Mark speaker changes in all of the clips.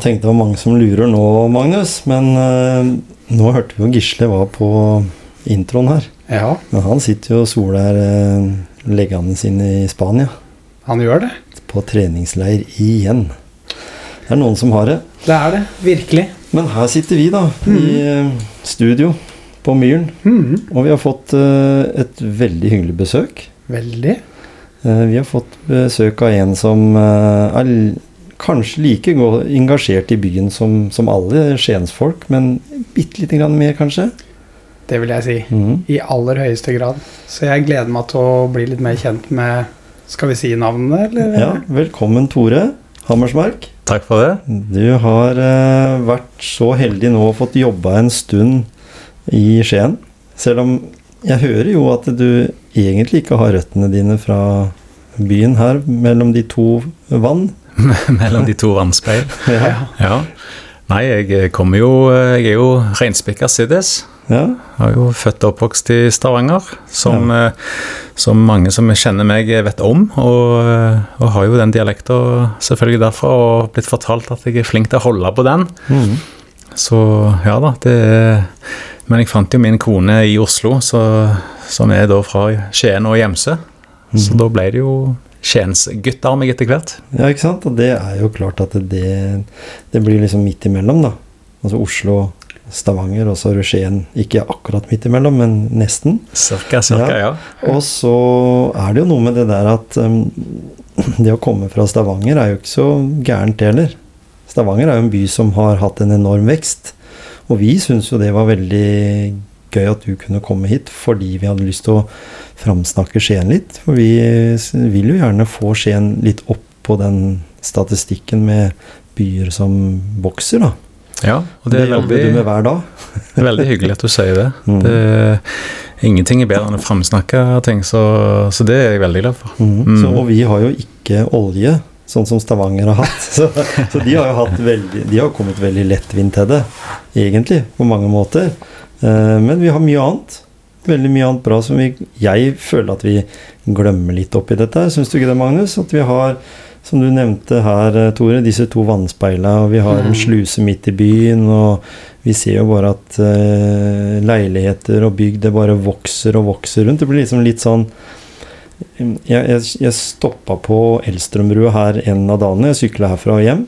Speaker 1: Tenkte det var mange som lurer nå, Magnus. Men eh, nå hørte vi jo Gisle var på introen her.
Speaker 2: Ja,
Speaker 1: Men han sitter jo og soler uh, leggene sine i Spania.
Speaker 2: han gjør det.
Speaker 1: På treningsleir igjen. Det er noen som har det.
Speaker 2: Det er det. Virkelig.
Speaker 1: Men her sitter vi, da. I eh, studio på Myren.
Speaker 2: Mm.
Speaker 1: Og vi har fått et veldig hyggelig besøk.
Speaker 2: Veldig.
Speaker 1: Vi har fått besøk av en som er kanskje like engasjert i byen som, som alle skiensfolk, men bitte lite grann mer, kanskje.
Speaker 2: Det vil jeg si.
Speaker 1: Mm.
Speaker 2: I aller høyeste grad. Så jeg gleder meg til å bli litt mer kjent med Skal vi si navnene, eller?
Speaker 1: Ja, velkommen, Tore Hammersmark.
Speaker 3: Takk for det.
Speaker 1: Du har uh, vært så heldig nå og fått jobba en stund i Skien. Selv om jeg hører jo at du egentlig ikke har røttene dine fra byen her, mellom de to vann.
Speaker 3: Mellom de to vannspeil.
Speaker 1: Ja.
Speaker 3: Ja. Nei, jeg kommer jo Jeg er jo reinspikka siddis.
Speaker 1: ja.
Speaker 3: Jeg er jo født og oppvokst i Stavanger, som, ja. som mange som kjenner meg, vet om. Og, eh, og har jo den dialekta selvfølgelig derfra, og blitt fortalt at jeg er flink til å holde på den.
Speaker 1: Mm.
Speaker 3: Så ja da, det er Men jeg fant jo min kone i Oslo, så, som er da fra Skien og Gjemse. Så da ble det jo Skiensgutter meg etter hvert.
Speaker 1: Ja, ikke sant? Og det er jo klart at det, det blir liksom midt imellom, da. Altså Oslo, Stavanger, og så Skien. Ikke akkurat midt imellom, men nesten.
Speaker 3: Cirka, cirka, ja.
Speaker 1: Og så er det jo noe med det der at um, det å komme fra Stavanger er jo ikke så gærent heller. Stavanger er jo en by som har hatt en enorm vekst. Og vi syns jo det var veldig gøy at du kunne komme hit, fordi vi hadde lyst til å framsnakke Skien litt. For vi vil jo gjerne få Skien litt opp på den statistikken med byer som vokser, da.
Speaker 3: Ja, og
Speaker 1: Det,
Speaker 3: det jobber
Speaker 1: jobber du med hver dag.
Speaker 3: det er veldig hyggelig at du sier det.
Speaker 1: Mm.
Speaker 3: det ingenting er bedre enn å framsnakke ting, så, så det er jeg veldig glad for.
Speaker 1: Mm.
Speaker 3: Mm.
Speaker 1: Så, og vi har jo ikke olje, sånn som Stavanger har hatt. Så, så de har hatt veldig De har kommet veldig lettvint til det, egentlig, på mange måter. Eh, men vi har mye annet. Veldig mye annet bra som vi Jeg føler at vi glemmer litt oppi dette. Syns du ikke det, Magnus? At vi har, som du nevnte her, eh, Tore, disse to vannspeilene, og vi har en
Speaker 2: Mm.
Speaker 1: sluse midt i byen, og vi ser jo bare at uh, leiligheter og bygg, det bare vokser og vokser rundt. Det blir liksom litt sånn jeg, jeg, jeg stoppa på Elstrømbrua her en av dagene. Jeg sykla herfra og hjem.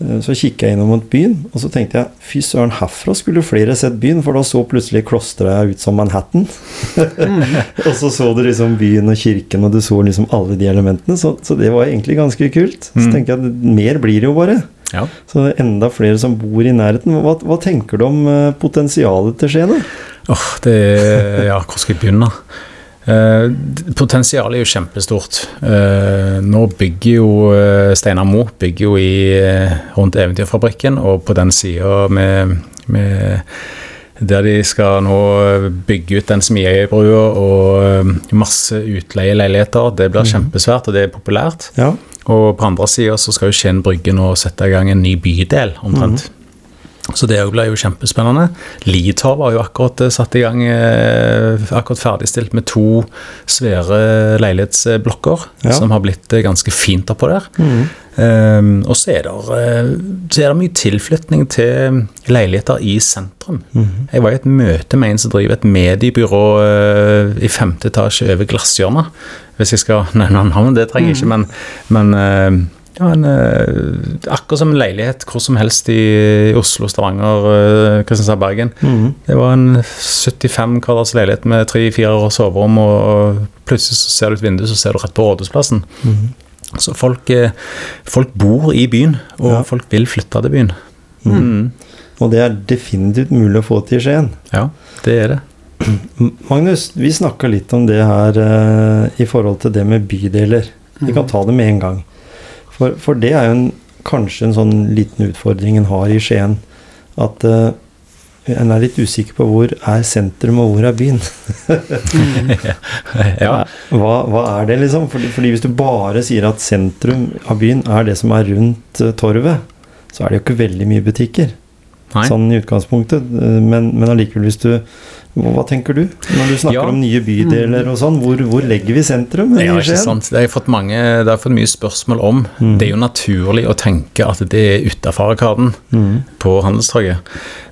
Speaker 1: Eh, Så kikka jeg innom mot byen, og så tenkte jeg fy søren, herfra skulle flere sett byen, for da så plutselig klosteret ut som Manhattan. og så så du liksom byen og kirken, og du så liksom alle de elementene. Så, så det var egentlig ganske kult. Så
Speaker 3: Mm.
Speaker 1: tenker jeg at mer blir det jo bare.
Speaker 3: Ja.
Speaker 1: Så det er enda flere som bor i nærheten. Hva, hva tenker du om eh, potensialet til Skien? Åh,
Speaker 3: Åh, det er Ja, hvor skal jeg begynne? Eh, Potensialet er jo kjempestort. Eh, nå bygger jo eh, Steinar Mo bygger jo i, rundt Eventyrfabrikken, og på den sida med, med der de skal nå bygge ut den Smiøybrua og masse utleieleiligheter. Det blir kjempesvært, og det er populært.
Speaker 1: Ja.
Speaker 3: Og på andre sida så skal jo Skien Brygge nå sette i gang en ny bydel, omtrent. Så det ble blir jo kjempespennende. Litorv har jo akkurat eh, satt i gang, eh, akkurat ferdigstilt med to svære leilighetsblokker,
Speaker 1: Ja.
Speaker 3: som har blitt eh, ganske fint oppå der.
Speaker 1: Mm.
Speaker 3: Um, og så er, eh, så er det mye tilflytning til leiligheter i sentrum.
Speaker 1: Mm.
Speaker 3: Jeg var i et møte med en som driver et mediebyrå i femte etasje over glasshjørnet. Hvis jeg skal nevne navn, det trenger jeg ikke, men, men eh, ja, en, eh, akkurat som en leilighet hvor som helst i Oslo, Stavanger, eh, Kristiansand, Bergen.
Speaker 1: Mm.
Speaker 3: Det var en 75 kvadrats leilighet med tre-fire soverom, og, og plutselig så ser du ut vinduet, så ser du rett på Rådhusplassen.
Speaker 1: Mm.
Speaker 3: Så folk, eh, folk bor i byen, og
Speaker 1: Ja.
Speaker 3: folk vil flytte til byen. Mm.
Speaker 1: Og det er definitivt mulig å få til i Skien.
Speaker 3: Ja, det er det.
Speaker 1: Magnus, vi snakka litt om det her eh, i forhold til det med bydeler. Vi kan ta det med en gang. For, for det er jo en, kanskje en sånn liten utfordring en har i Skien. At uh, en er litt usikker på hvor er sentrum og hvor er byen.
Speaker 3: ja.
Speaker 1: Hva, hva er det, liksom? Fordi, fordi hvis du bare sier at sentrum av byen er det som er rundt eh, torvet, så er det jo ikke veldig mye butikker.
Speaker 3: Nei.
Speaker 1: Sånn i utgangspunktet. Eh, Men, men allikevel, hvis du hva, hva tenker du når du snakker
Speaker 3: Ja.
Speaker 1: om nye bydeler og sånn? Hvor, hvor legger vi sentrum?
Speaker 3: Ja, ikke sant. Det har jeg fått mange, det har jeg fått mye spørsmål om.
Speaker 1: Mm.
Speaker 3: Det er jo naturlig å tenke at det er utafor Arkaden
Speaker 1: Mm.
Speaker 3: på Handelstorget.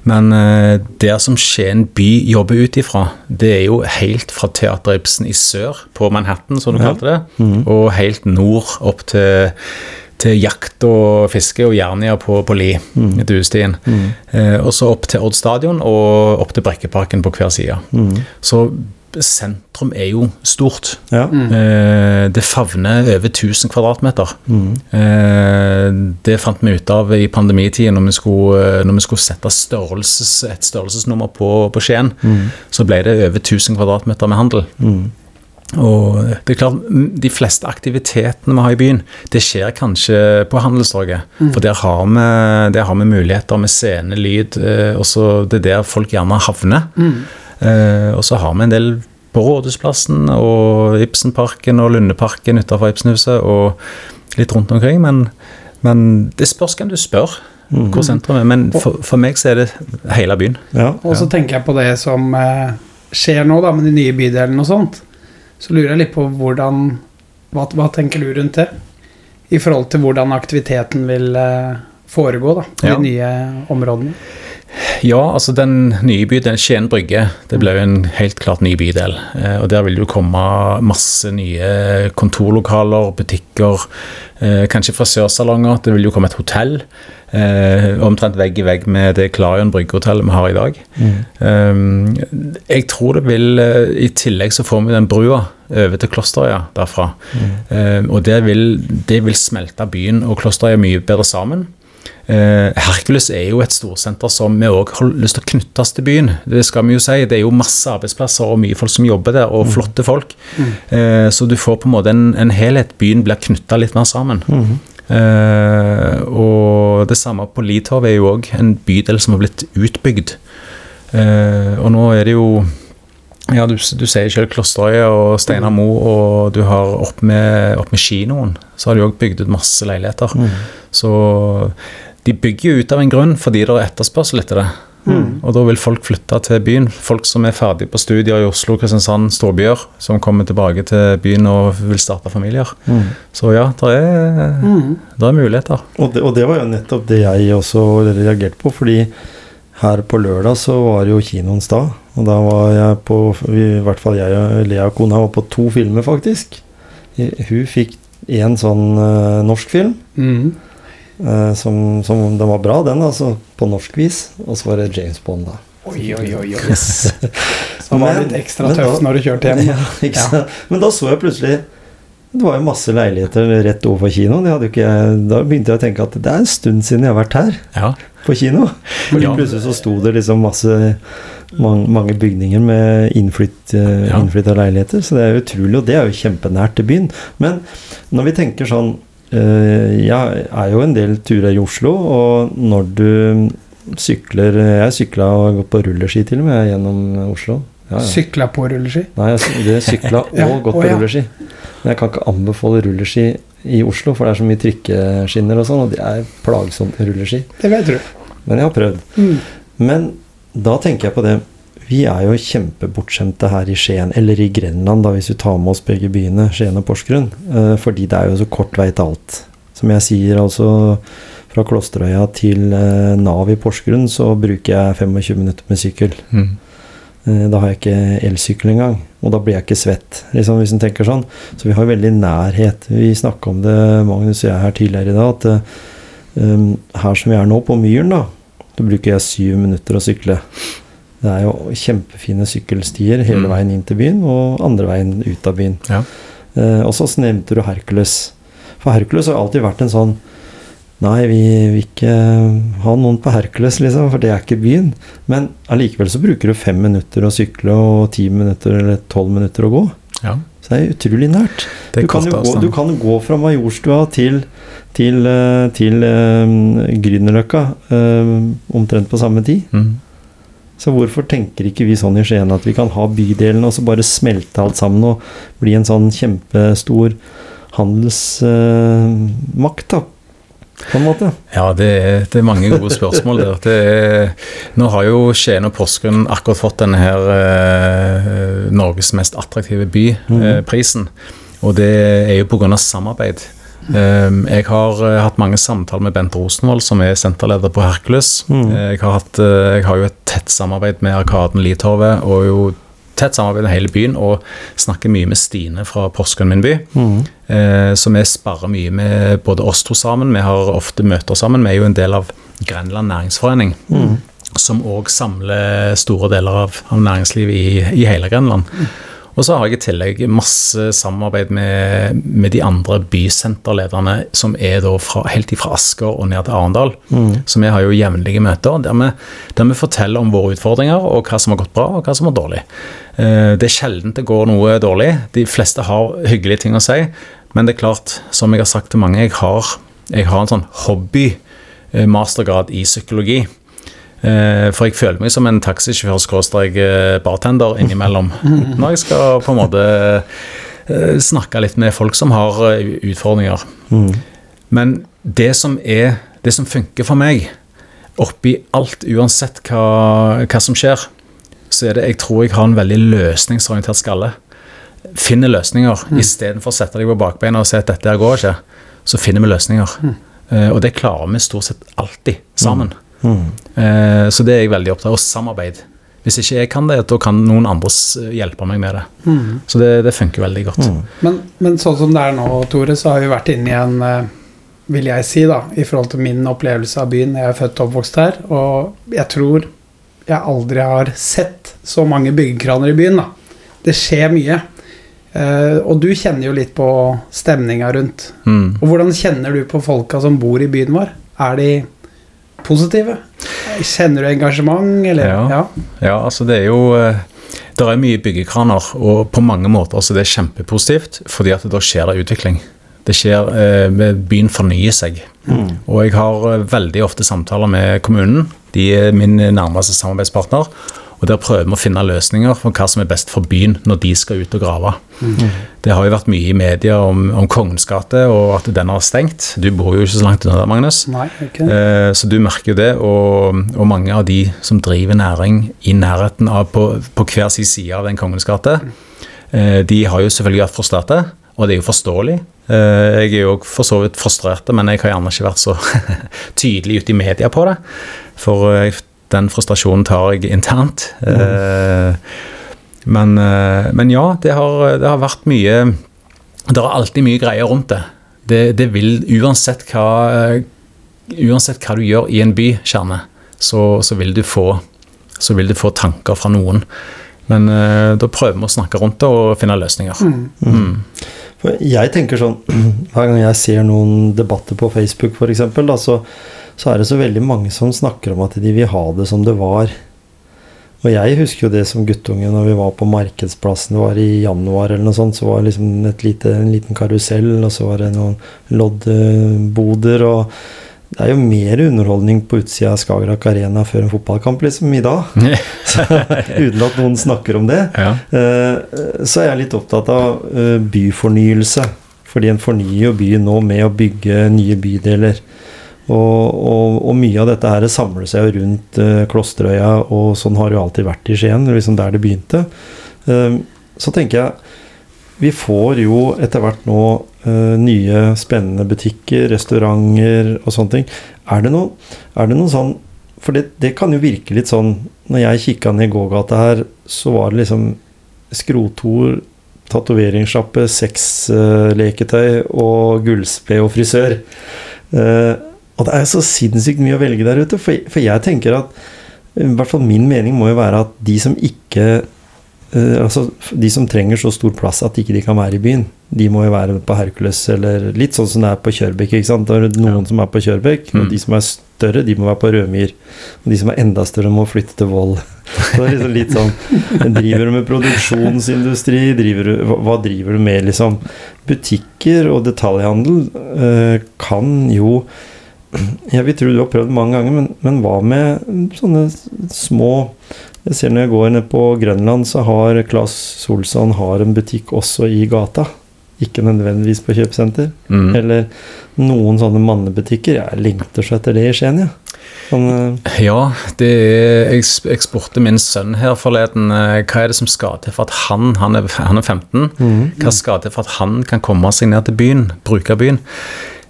Speaker 3: Men eh, der som Skien by jobber ut ifra, det er jo helt fra Teater Ibsen i sør, på Manhattan, som du
Speaker 1: Ja.
Speaker 3: kalte det,
Speaker 1: Mm.
Speaker 3: og helt nord opp til, til jakt og fiske og Jernia på, på Li,
Speaker 1: Mm.
Speaker 3: Duestien.
Speaker 1: Mm.
Speaker 3: Eh, og så opp til Odd stadion og opp til Brekkeparken på hver side.
Speaker 1: Mm.
Speaker 3: Så sentrum er jo stort.
Speaker 1: Ja.
Speaker 3: Eh, det favner over 1000 kvadratmeter.
Speaker 1: Mm.
Speaker 3: Eh, det fant vi ut av i pandemitiden når vi skulle, eh, når vi skulle sette størrelses, et størrelsesnummer på, på Skien.
Speaker 1: Mm.
Speaker 3: Så ble det over 1000 kvadratmeter med handel.
Speaker 1: Mm.
Speaker 3: Og det er klart, De fleste aktivitetene vi har i byen, det skjer kanskje på Handelstorget. For der har, vi, der har vi muligheter med scene, lyd, eh, og så det er der folk gjerne havner. Eh, og så har vi en del på Rådhusplassen og Ibsenparken og Lundeparken utenfor Ibsenhuset og litt rundt omkring. Men, men det spørs hvem du spør
Speaker 1: Mm.
Speaker 3: hvor sentrum er. Men for, for meg så er det hele byen.
Speaker 1: Ja.
Speaker 2: Og så tenker jeg på det som eh, skjer nå, da, med de nye bydelene og sånt. Så lurer jeg litt på hvordan Hva, hva tenker du rundt det? I forhold til hvordan aktiviteten vil eh, foregå da, de
Speaker 3: Ja.
Speaker 2: nye områdene.
Speaker 3: Ja, altså den nye bydelen Skien brygge, det ble jo en helt klart ny bydel. Eh, og der vil det jo komme masse nye kontorlokaler, butikker, eh, kanskje frisørsalonger. Det vil jo komme et hotell. Eh, omtrent vegg i vegg med det Klarion bryggehotellet vi har i dag.
Speaker 1: Mm.
Speaker 3: Jeg tror det vil I tillegg så får vi den brua over til Klosterøya derfra. Mm. og det vil, det vil smelte byen og Klosterøya mye bedre sammen. Eh, Hercules er jo et storsenter som vi òg har lyst til å knyttes til byen. Det skal vi jo si. Det er jo masse arbeidsplasser og mye folk som jobber der, og flotte folk. Mm. så du får på en måte en, en helhet. Byen blir knytta litt mer sammen.
Speaker 1: Mm.
Speaker 3: Eh, og det samme på Litorv er jo òg en bydel som har blitt utbygd. Eh, og nå er det jo ja, du, du sier selv Klosterøya og Steinar Mo, og du har opp med, opp med kinoen, så har de òg bygd ut masse leiligheter.
Speaker 1: Mm.
Speaker 3: Så de bygger jo ut av en grunn fordi det er etterspørsel etter det. Og da vil folk flytte til byen. Folk som er ferdig på studier i Oslo, Kristiansand, storbyer, som kommer tilbake til byen og vil starte familier.
Speaker 1: Mm.
Speaker 3: Så ja, det er, det er muligheter.
Speaker 1: Og, det, og det var jo nettopp det jeg også reagerte på, fordi her på lørdag så var jo kinoen sta. Og da var jeg på I hvert fall jeg og Lea kona var på to filmer, faktisk. Hun fikk en sånn uh, norsk film.
Speaker 2: Mm.
Speaker 1: Uh, som, som Den var bra, den, altså, på norsk vis. Og så var det James Bond, da.
Speaker 2: Oi, oi, oi. oi. Så var det litt ekstra tøft når du kjørte hjem.
Speaker 1: Ja, ikke
Speaker 2: Ja.
Speaker 1: Men da så jeg plutselig Det var jo masse leiligheter rett overfor kinoen. Da begynte jeg å tenke at det er en stund siden jeg har vært her
Speaker 3: Ja.
Speaker 1: På kino. Fordi
Speaker 3: Ja.
Speaker 1: plutselig så sto det liksom masse mange, mange bygninger med innflytt, eh,
Speaker 3: Ja.
Speaker 1: innflytta leiligheter. Så det er utrolig, og det er jo kjempenært til byen. Men når vi tenker sånn eh, Jeg er jo en del turer i Oslo, og når du sykler Jeg sykla og gått på rulleski til og med gjennom Oslo. Ja, ja.
Speaker 2: Sykla på rulleski.
Speaker 1: Nei, jeg det sykla og
Speaker 2: Ja,
Speaker 1: gått på
Speaker 2: ja.
Speaker 1: rulleski. Men jeg kan ikke anbefale rulleski i Oslo, for det er så mye trykkeskinner og sånn, og det er plagsomt med rulleski.
Speaker 2: Det vet du.
Speaker 1: Men jeg har prøvd.
Speaker 2: Mm.
Speaker 1: Men da tenker jeg på det Vi er jo kjempebortskjemte her i Skien, eller i Grenland, da, hvis vi tar med oss begge byene, Skien og Porsgrunn. eh, Fordi det er jo så kort vei til alt. Som jeg sier, altså fra Klosterøya til eh, Nav i Porsgrunn, så bruker jeg 25 minutter med sykkel.
Speaker 3: Mm.
Speaker 1: Eh, Da har jeg ikke elsykkel engang, og da blir jeg ikke svett. Liksom, hvis en tenker sånn. Så vi har veldig nærhet. Vi snakka om det, Magnus og jeg her tidligere i dag, at um, her som vi er nå, på Myren, da, da bruker jeg syv minutter å sykle. Det er jo kjempefine sykkelstier hele
Speaker 3: Mm.
Speaker 1: veien inn til byen, og andre veien ut av byen.
Speaker 3: Ja.
Speaker 1: Uh, og så nevnte du Hercules. For Hercules har alltid vært en sånn Nei, vi vil ikke ha noen på Hercules, liksom, for det er ikke byen. Men allikevel så bruker du fem minutter å sykle og ti minutter eller tolv minutter å gå.
Speaker 3: Ja,
Speaker 1: Så det er utrolig nært. Du kan, gå, du kan jo gå fra Majorstua til, til, eh, til uh, Grünerløkka uh, omtrent på samme tid.
Speaker 3: Mm.
Speaker 1: Så hvorfor tenker ikke vi sånn i Skien at vi kan ha bydelen og så bare smelte alt sammen og bli en sånn kjempestor handelsmakt, da? På en måte.
Speaker 3: Ja, det er, det er mange gode spørsmål der. Det er, nå har jo Skien og Porsgrunn akkurat fått denne her eh, Norges mest attraktive by-prisen. og det er jo pga. samarbeid. Um, jeg har eh, hatt mange samtaler med Bent Rosenvold, som er senterleder på Hercules.
Speaker 1: Mm.
Speaker 3: Eh, jeg, har hatt, eh, jeg har jo et tett samarbeid med Arkaden Litorvet, og jo tett samarbeid med hele byen, og snakker mye med Stine fra Porsgrunn min by. Eh, så vi sparer mye med både oss to sammen. Vi har ofte møter sammen. Vi er jo en del av Grenland næringsforening, som òg samler store deler av, av næringslivet i, i hele Grenland. Og så har jeg i tillegg masse samarbeid med, med de andre bysenterlederne som er da fra, helt fra Asker og ned til Arendal. Så vi har jo jevnlige møter der vi, der vi forteller om våre utfordringer og hva som har gått bra og hva som har dårlig. Eh, Det er sjelden det går noe dårlig. De fleste har hyggelige ting å si. Men det er klart, som jeg har sagt til mange, jeg har, jeg har en sånn hobby-mastergrad i psykologi. Eh, For jeg føler meg som en taxisjåfør-bartender innimellom. Når jeg skal på en måte eh, snakke litt med folk som har eh, utfordringer. Men det som er Det som funker for meg, oppi alt, uansett hva, hva som skjer, så er det Jeg tror jeg har en veldig løsningsorientert skalle. Finner løsninger
Speaker 2: Mm.
Speaker 3: istedenfor å sette deg på bakbeina og si at dette her går ikke. Så finner vi løsninger.
Speaker 2: Mm.
Speaker 3: Uh, og det klarer vi stort sett alltid sammen. Eh, så det er jeg veldig opptatt av. Og samarbeid. Hvis ikke jeg kan det, da kan noen andre hjelpe meg med det.
Speaker 2: Mm.
Speaker 3: Så det, det funker veldig godt.
Speaker 2: Men, men sånn som det er nå, Tore, så har vi vært inne i en eh, Vil jeg si, da, i forhold til min opplevelse av byen. Jeg er født og oppvokst her, og jeg tror jeg aldri har sett så mange byggekraner i byen, da. Det skjer mye. Uh, og du kjenner jo litt på stemninga rundt.
Speaker 3: Mm.
Speaker 2: Og hvordan kjenner du på folka som bor i byen vår? Er de positive? Kjenner du engasjement, eller?
Speaker 3: Ja. Ja, altså det er jo eh, Det er mye byggekraner, og på mange måter så det er kjempepositivt, fordi at da skjer det utvikling. Det skjer eh, med- Byen fornyer seg. Og jeg har eh, veldig ofte samtaler med kommunen. De er min nærmeste samarbeidspartner. Og der prøver vi å finne løsninger for hva som er best for byen når de skal ut og grave. Det har jo vært mye i media om, om Kongens gate og at den har stengt. Du bor jo ikke så langt unna der, Magnus.
Speaker 2: Nei, ikke.
Speaker 3: Eh, Så du merker jo det, og, og mange av de som driver næring i nærheten av på, på hver sin side av den Kongens gate, eh, de har jo selvfølgelig vært frustrerte, og det er jo forståelig. Eh, Jeg er jo for så vidt frustrert, men jeg har gjerne ikke vært så tydelig ute i media på det. For eh, den frustrasjonen tar jeg internt. Eh, Men, eh, men ja, det har, det har vært mye Det er alltid mye greier rundt det. Det, det vil uansett hva Uansett hva du gjør i en by, Kjerne, så, så, vil du få, så vil du få tanker fra noen. Men eh, da prøver vi å snakke rundt det og finne løsninger. Mm.
Speaker 1: For jeg tenker sånn Hver gang jeg ser noen debatter på Facebook f.eks., så, så er det så veldig mange som snakker om at de vil ha det som det var. Og jeg husker jo det som guttunge når vi var på Markedsplassen, det var i januar eller noe sånt, så var det liksom et lite, en liten karusell, og så var det noen loddboder, og det er jo mer underholdning på utsida av Skagerrak Arena før en fotballkamp, liksom, i dag. Så, uten at noen snakker om det.
Speaker 3: Ja.
Speaker 1: Eh, Så er jeg litt opptatt av eh, byfornyelse. Fordi en fornyer jo byen nå med å bygge nye bydeler. Og, og, og mye av dette her samler seg jo rundt eh, Klosterøya, og sånn har det jo alltid vært i Skien, liksom der det begynte. Eh, så tenker jeg vi får jo etter hvert nå eh, nye spennende butikker, restauranter og sånne ting. Er det noe, er det noe sånn For det, det kan jo virke litt sånn Når jeg kikka ned gågata her, så var det liksom skrotor, tatoveringssjappe, sexleketøy og gullsped og frisør. Eh, og det er så sinnssykt mye å velge der ute. For, for jeg tenker at i hvert fall min mening må jo være at de som ikke uh, altså, De som trenger så stor plass at ikke de kan være i byen, de må jo være på Hercules, eller litt sånn som det er på Kjørbekk. ikke sant? Det er noen som er på Kjørbekk,
Speaker 3: Mm.
Speaker 1: og de som er større, de må være på Rødmyr. Og de som er enda større, må flytte til Voll. Så det er liksom litt sånn Driver du med produksjonsindustri? Driver du, hva driver du med, liksom? Butikker og detaljhandel uh, kan jo Jeg vil tro du har prøvd mange ganger, men, men hva med sånne små Jeg ser når jeg går ned på Grønland, så har Claes Solsson har en butikk også i gata. Ikke nødvendigvis på kjøpesenter.
Speaker 3: Mm.
Speaker 1: Eller noen sånne mannebutikker. Jeg lengter så etter det i Skien, jeg. Sånn, eh,
Speaker 3: Ja, det er, jeg, jeg spurte min sønn her forleden eh, hva er det som skal til for at han, han er, han er 15, hva skal til for at han kan komme seg ned til byen, bruke byen?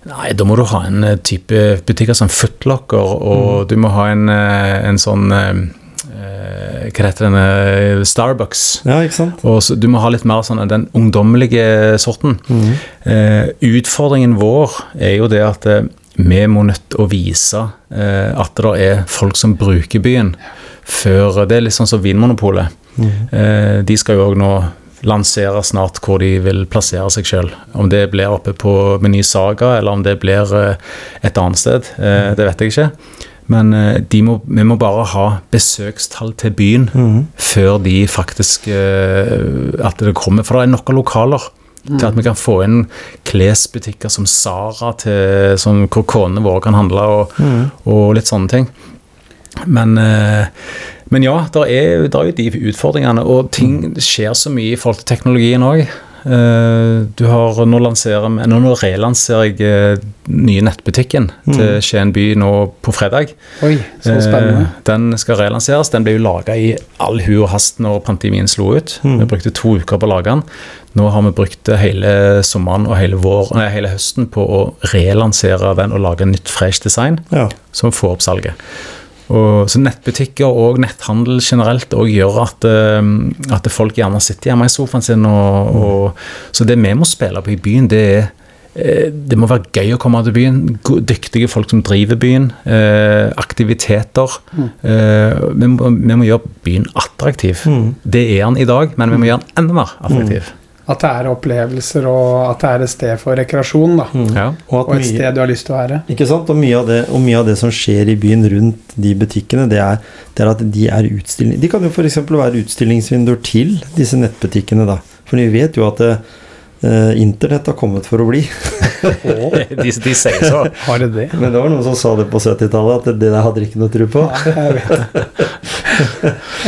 Speaker 3: Nei, da må du ha en eh, type butikker som Footlocker, og du må ha en, eh, en sånn eh, Hva heter den? eh, Starbucks.
Speaker 1: ja, ikke sant?
Speaker 3: Og så, du må ha litt mer sånn den ungdommelige sorten. Eh, utfordringen vår er jo det at eh, vi må nødt til å vise eh, at det er folk som bruker byen. Før, det er litt sånn som Vinmonopolet. Eh, de skal jo òg nå lansere snart hvor de vil plassere seg sjøl. Om det blir oppe på Meny Saga, eller om det blir eh, et annet sted, eh, det vet jeg ikke. Men eh, de må, vi må bare ha besøkstall til byen før de faktisk At det kommer. For det er nok av lokaler til at vi kan få inn klesbutikker som Sara, til, som, hvor konene våre kan handle, og, og litt sånne ting. Men, eh, men ja, det er, der er de utfordringene, og ting skjer så mye i forhold til teknologien òg. Du har, nå, lanserer, nå relanserer jeg eh, nye nettbutikken til Skien by nå på fredag.
Speaker 2: Oi, så spennende.
Speaker 3: Eh, Den skal relanseres. Den ble jo laga i all hu og hast når pandemien slo ut. Vi brukte to uker på å lage den. Nå har vi brukt hele sommeren og hele, vår, nei, hele høsten på å relansere den og lage nytt, fresh design
Speaker 1: Ja.
Speaker 3: som får opp salget. Og, så nettbutikker og netthandel generelt og gjør at, eh, at folk gjerne sitter hjemme i sofaen sin. Og, og, så det vi må spille på i byen, det er eh, det må være gøy å komme til byen. Dyktige folk som driver byen. Eh, aktiviteter. Eh, vi, må, vi må gjøre byen attraktiv. Det er den i dag, men vi må gjøre den enda mer attraktiv.
Speaker 2: At det er opplevelser, og at det er et sted for rekreasjon. da.
Speaker 3: Ja.
Speaker 1: Og, at
Speaker 2: Og et
Speaker 1: mye,
Speaker 2: sted du har lyst til å være.
Speaker 1: ikke sant? Og, mye av det, og mye av det som skjer i byen rundt de butikkene, det er, det er at de er utstilling... De kan jo f.eks. være utstillingsvinduer til disse nettbutikkene, da. For vi vet jo at eh, internett har kommet for å bli.
Speaker 3: De, de sier så.
Speaker 2: Har det det?
Speaker 1: Men det var noen som sa det på 70-tallet, at det der hadde de ikke noe tro på.
Speaker 2: Jeg vet det.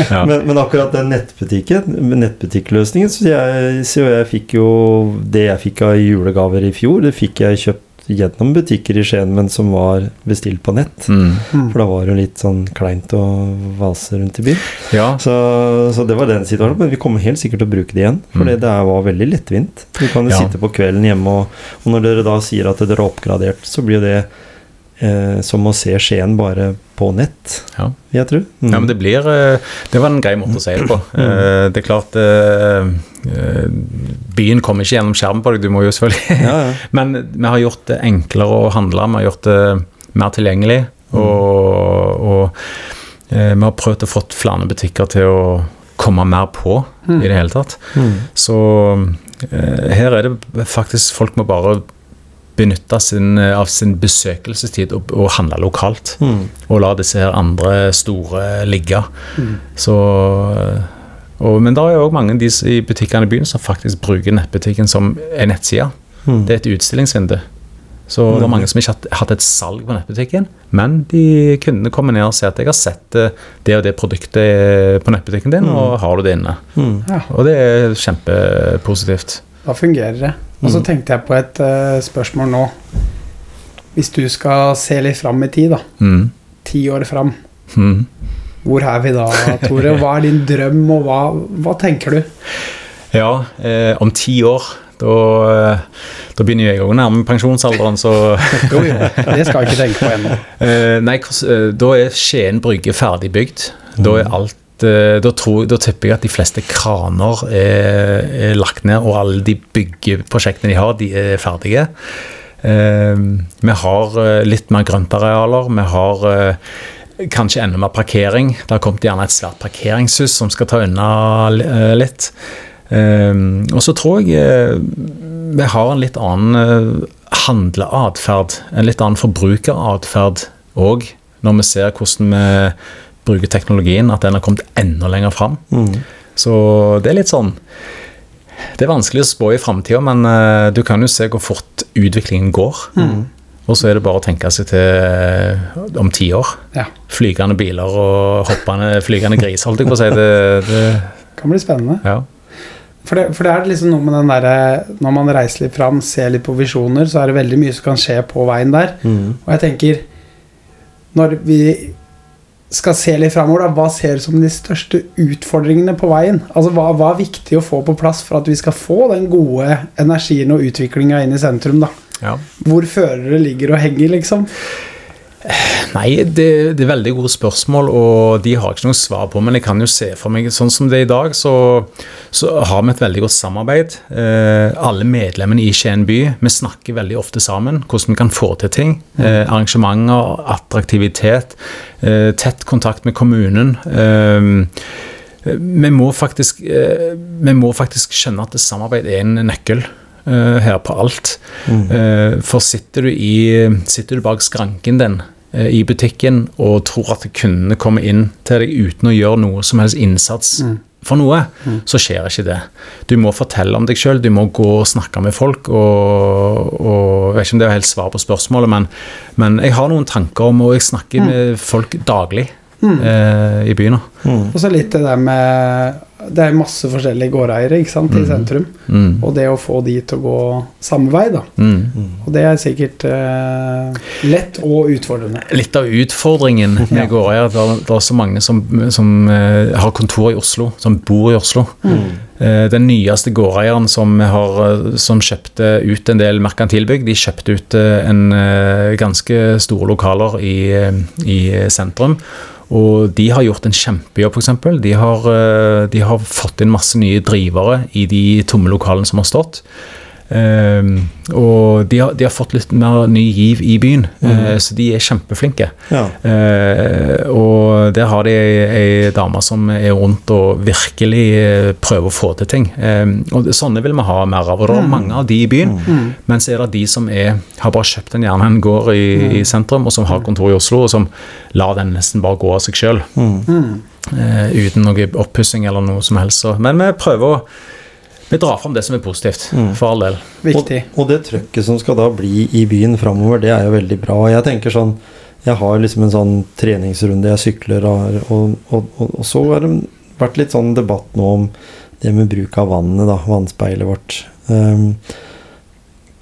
Speaker 3: Ja.
Speaker 1: Men, men akkurat den nettbutikken, nettbutikkløsningen, så jeg, så jeg fikk jo det jeg fikk av julegaver i fjor, det fikk jeg kjøpt gjennom butikker i Skien, men som var bestilt på nett.
Speaker 3: Mm.
Speaker 1: For da var det jo litt sånn kleint å vase rundt i byen.
Speaker 3: ja.
Speaker 1: Så, så det var den situasjonen. Men vi kommer helt sikkert til å bruke det igjen. For
Speaker 3: Mm.
Speaker 1: det var veldig lettvint. Du kan jo
Speaker 3: Ja.
Speaker 1: sitte på kvelden hjemme, og, og når dere da sier at dere har oppgradert, så blir jo det eh, som å se Skien bare på nett,
Speaker 3: Ja.
Speaker 1: vil jeg tro. Mm.
Speaker 3: Ja, men det blir eh, Det var en grei måte å si det på. Eh, Det er klart eh, Byen kommer ikke gjennom skjermen på deg, du må jo selvfølgelig
Speaker 1: ja, ja.
Speaker 3: Men vi har gjort det enklere å handle, vi har gjort det mer tilgjengelig. Og, og eh, vi har prøvd å få flere butikker til å komme mer på i det hele tatt.
Speaker 1: Mm.
Speaker 3: Så eh, her er det faktisk Folk må bare benytte sin, av sin besøkelsestid og, og handle lokalt.
Speaker 1: Mm.
Speaker 3: Og la disse her andre store ligge. Så eh, og, Men det er òg mange av de i butikkene i byen som faktisk bruker nettbutikken som en nettside.
Speaker 1: Mm.
Speaker 3: Det er et utstillingsvindu. Så det er mange som ikke har hatt et salg på nettbutikken, men de kundene kommer ned og sier at jeg har sett eh, det og det produktet eh, på nettbutikken din, og har du det inne.
Speaker 1: Mm.
Speaker 2: Ja,
Speaker 3: Og det er kjempepositivt.
Speaker 2: da fungerer det. Og så tenkte jeg på et uh, spørsmål nå. Hvis du skal se litt fram i tid, da.
Speaker 3: Mm.
Speaker 2: Ti år fram.
Speaker 3: Mm.
Speaker 2: Hvor er vi da, Tore? Hva er din drøm, og hva, hva tenker du?
Speaker 3: Ja, eh, om ti år da, eh, da begynner jeg å nærme pensjonsalderen, så
Speaker 2: Jo, jo, det skal jeg ikke tenke på ennå.
Speaker 3: Eh, nei, eh, da er Skien brygge ferdig bygd. Da er alt eh, da, tror, da tipper jeg at de fleste kraner er, er lagt ned, og alle de byggeprosjektene de har, de er ferdige. Eh, vi har eh, litt mer grøntarealer. Vi har eh, Kanskje enda mer parkering. Det har kommet gjerne et svært parkeringshus som skal ta unna eh, litt. Um, og så tror jeg eh, vi har en litt annen handleatferd, en litt annen forbrukeratferd òg, når vi ser hvordan vi bruker teknologien, at den har kommet enda lenger fram.
Speaker 1: Mm.
Speaker 3: Så det er litt sånn Det er vanskelig å spå i framtida, men uh, du kan jo se hvor fort utviklingen går. Og så er det bare å tenke seg til uh, om ti år.
Speaker 2: Ja.
Speaker 3: Flygende biler og hoppende flygende gris, holdt jeg på å si. Det, det,
Speaker 2: Kan bli spennende.
Speaker 3: ja.
Speaker 2: For det, for det er liksom noe med den derre Når man reiser litt fram, ser litt på visjoner, så er det veldig mye som kan skje på veien der.
Speaker 1: Mm.
Speaker 2: Og jeg tenker Når vi skal se litt framover, hva ser du som de største utfordringene på veien? Altså, hva, hva er viktig å få på plass for at vi skal få den gode energien og utviklinga inn i sentrum? da?
Speaker 3: ja.
Speaker 2: Hvor førere ligger og henger, liksom?
Speaker 3: Nei, det, det er veldig gode spørsmål, og de har jeg ikke noe svar på. Men jeg kan jo se for meg Sånn som det er i dag, så, så har vi et veldig godt samarbeid. Eh, alle medlemmene i Skien by vi snakker veldig ofte sammen. Hvordan vi kan få til ting. Eh, arrangementer, attraktivitet. Eh, tett kontakt med kommunen. Eh, vi, må faktisk, eh, vi må faktisk skjønne at samarbeid er en nøkkel eh, her på alt. Mm. For sitter du, i, sitter du bak skranken din i butikken og tror at kundene kommer inn til deg uten å gjøre noe som helst innsats for noe, så skjer ikke det. Du må fortelle om deg sjøl, du må gå og snakke med folk. Og, og Jeg vet ikke om det er helt svar på spørsmålet, men, men jeg har noen tanker om Og jeg snakker med folk daglig eh, i byen.
Speaker 1: Mm.
Speaker 2: Og så litt det der med Det er masse forskjellige gårdeiere ikke sant, i sentrum.
Speaker 3: Mm.
Speaker 2: Og det å få de til å gå samme vei, da.
Speaker 3: Mm.
Speaker 2: Og det er sikkert eh, lett og utfordrende.
Speaker 3: Litt av utfordringen med gårdeier er at det er så mange som, som eh, har kontor i Oslo, som bor i Oslo. Eh, den nyeste gårdeieren som, har, eh, som kjøpte ut en del merkantilbygg, de kjøpte ut en ganske store lokaler i, i sentrum. Og de har gjort en kjempejobb, f.eks. De, eh, de har fått inn masse nye drivere i de tomme lokalene som har stått. Ehm, og de har, de har fått litt mer ny giv i byen, eh, så de er kjempeflinke.
Speaker 1: Ja.
Speaker 3: Eh, og der har de ei, ei dame som er rundt og virkelig eh, prøver å få til ting. Eh, og sånne vil vi ha mer av. Og det er mange av de i byen. Men så er det de som er, har bare kjøpt en gjerne en gård i, i sentrum, og som har kontor i Oslo, og som lar den nesten bare gå av seg sjøl. Eh, uten noe oppussing eller noe som helst. Men vi prøver å vi drar fram det som er positivt, for all del.
Speaker 2: Viktig.
Speaker 1: Og, og det trøkket som skal da bli i byen framover, det er jo veldig bra. Jeg tenker sånn Jeg har liksom en sånn treningsrunde jeg sykler, og, og, og, og så har det vært litt sånn debatt nå om det med bruk av vannet, da. Vannspeilet vårt. Um,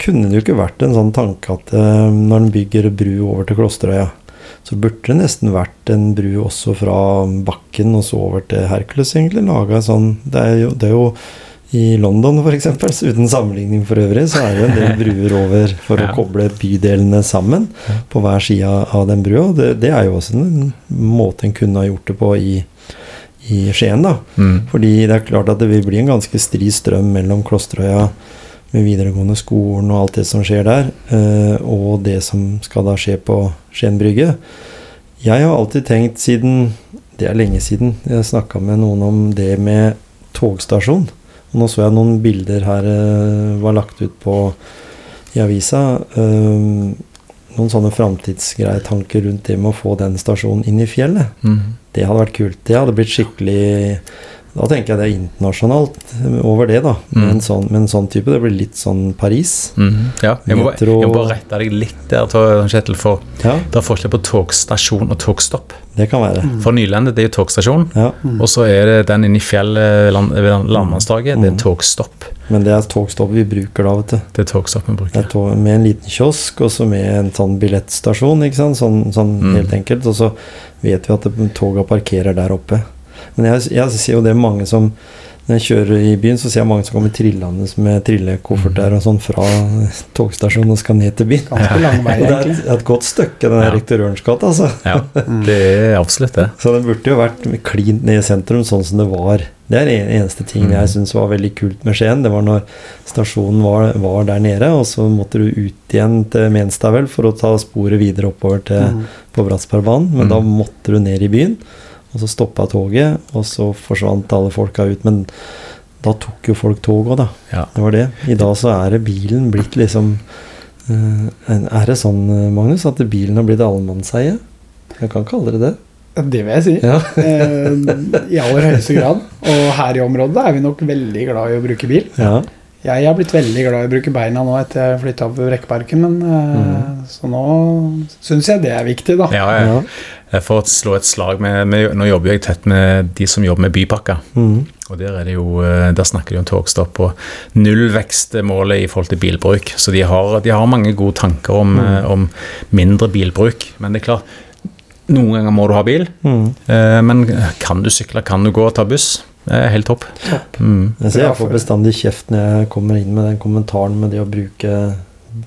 Speaker 1: kunne det jo ikke vært en sånn tanke at um, når en bygger bru over til Klosterøya, så burde det nesten vært en bru også fra bakken og så over til Hercules, egentlig. Laga sånn Det er jo, det er jo i London f.eks., uten sammenligning for øvrig, så er det jo en del bruer over for
Speaker 3: Ja.
Speaker 1: å koble bydelene sammen på hver side av den brua. Det, det er jo også en måte en kunne ha gjort det på i, i Skien, da.
Speaker 3: Mm.
Speaker 1: Fordi det er klart at det vil bli en ganske stri strøm mellom Klosterøya med videregående skolen og alt det som skjer der, eh, og det som skal da skje på Skien brygge. Jeg har alltid tenkt siden Det er lenge siden jeg snakka med noen om det med togstasjon. Og nå så jeg noen bilder her eh, var lagt ut på i avisa. eh, noen sånne framtidsgreie tanker rundt det med å få den stasjonen inn i fjellet.
Speaker 3: Mm.
Speaker 1: Det hadde vært kult. Det hadde blitt skikkelig Da tenker jeg det er internasjonalt over det, da. Med,
Speaker 3: Mm.
Speaker 1: en sånn, med en sånn type. Det blir litt sånn Paris.
Speaker 3: Mm. Ja, jeg må, bare-
Speaker 1: Metro-
Speaker 3: jeg må bare rette deg litt der, Kjetil, for
Speaker 1: Ja,
Speaker 3: det er forskjell på togstasjon og togstopp.
Speaker 1: det kan være.
Speaker 3: For Nylandet det er jo togstasjon,
Speaker 1: Ja,
Speaker 3: og så er det den inne i fjellet land, ved Landmannstorget, det er
Speaker 1: Mm.
Speaker 3: togstopp.
Speaker 1: Men det er togstopp vi bruker da, vet du.
Speaker 3: Det er togstopp vi
Speaker 1: Det
Speaker 3: bruker.
Speaker 1: er tog, med en liten kiosk, og så med en sånn billettstasjon, ikke sant. Sånn, sånn
Speaker 3: Mm.
Speaker 1: helt enkelt. Og så vet vi at det- toga parkerer der oppe. Men jeg, jeg ser jo det mange som Når jeg kjører i byen, så ser jeg mange som kommer trillende med trillekofferter og sånn fra togstasjonen og skal ned til byen.
Speaker 2: Vei,
Speaker 1: det er et, et godt stykke, den der
Speaker 3: Ja.
Speaker 1: rektor Ørns gate, altså.
Speaker 3: Ja, det er absolutt det.
Speaker 1: Så det burde jo vært klint ned i sentrum, sånn som det var. Det er den eneste tingen jeg syns var veldig kult med Skien. Det var når stasjonen var, var der nede, og så måtte du ut igjen til Menstad vel for å ta sporet videre oppover til,
Speaker 2: Mm.
Speaker 1: på Bratsbergbanen. Men
Speaker 3: Mm.
Speaker 1: da måtte du ned i byen, og så stoppa toget, og så forsvant alle folka ut. Men da tok jo folk tog òg, da.
Speaker 3: Ja.
Speaker 1: Det var det. I dag så er det bilen blitt liksom eh, Er det sånn, eh, Magnus, at bilen har blitt allemannseie? Jeg kan kalle det det.
Speaker 2: Det vil jeg si.
Speaker 1: Ja.
Speaker 2: Eh, I aller høyeste grad. Og her i området er vi nok veldig glad i å bruke bil.
Speaker 1: ja.
Speaker 2: Jeg har blitt veldig glad i å bruke beina nå etter jeg flytta opp ved Brekkeparken, men mm. så nå syns jeg det er viktig, da.
Speaker 3: Ja,
Speaker 1: ja.
Speaker 3: Ja. For å slå et slag med, med Nå jobber jeg tett med de som jobber med bypakker.
Speaker 1: Mm.
Speaker 3: Og der, er det jo, eh, der snakker de om togstopp og nullvekstmålet i forhold til bilbruk. Så de har, de har mange gode tanker om, mm. om mindre bilbruk. Men det er klart, noen ganger må du ha bil.
Speaker 1: Mm.
Speaker 3: eh, Men kan du sykle, kan du gå og ta buss? Det er helt topp. Mm.
Speaker 1: Jeg ser jeg får bestandig kjeft når jeg kommer inn med den kommentaren med det å bruke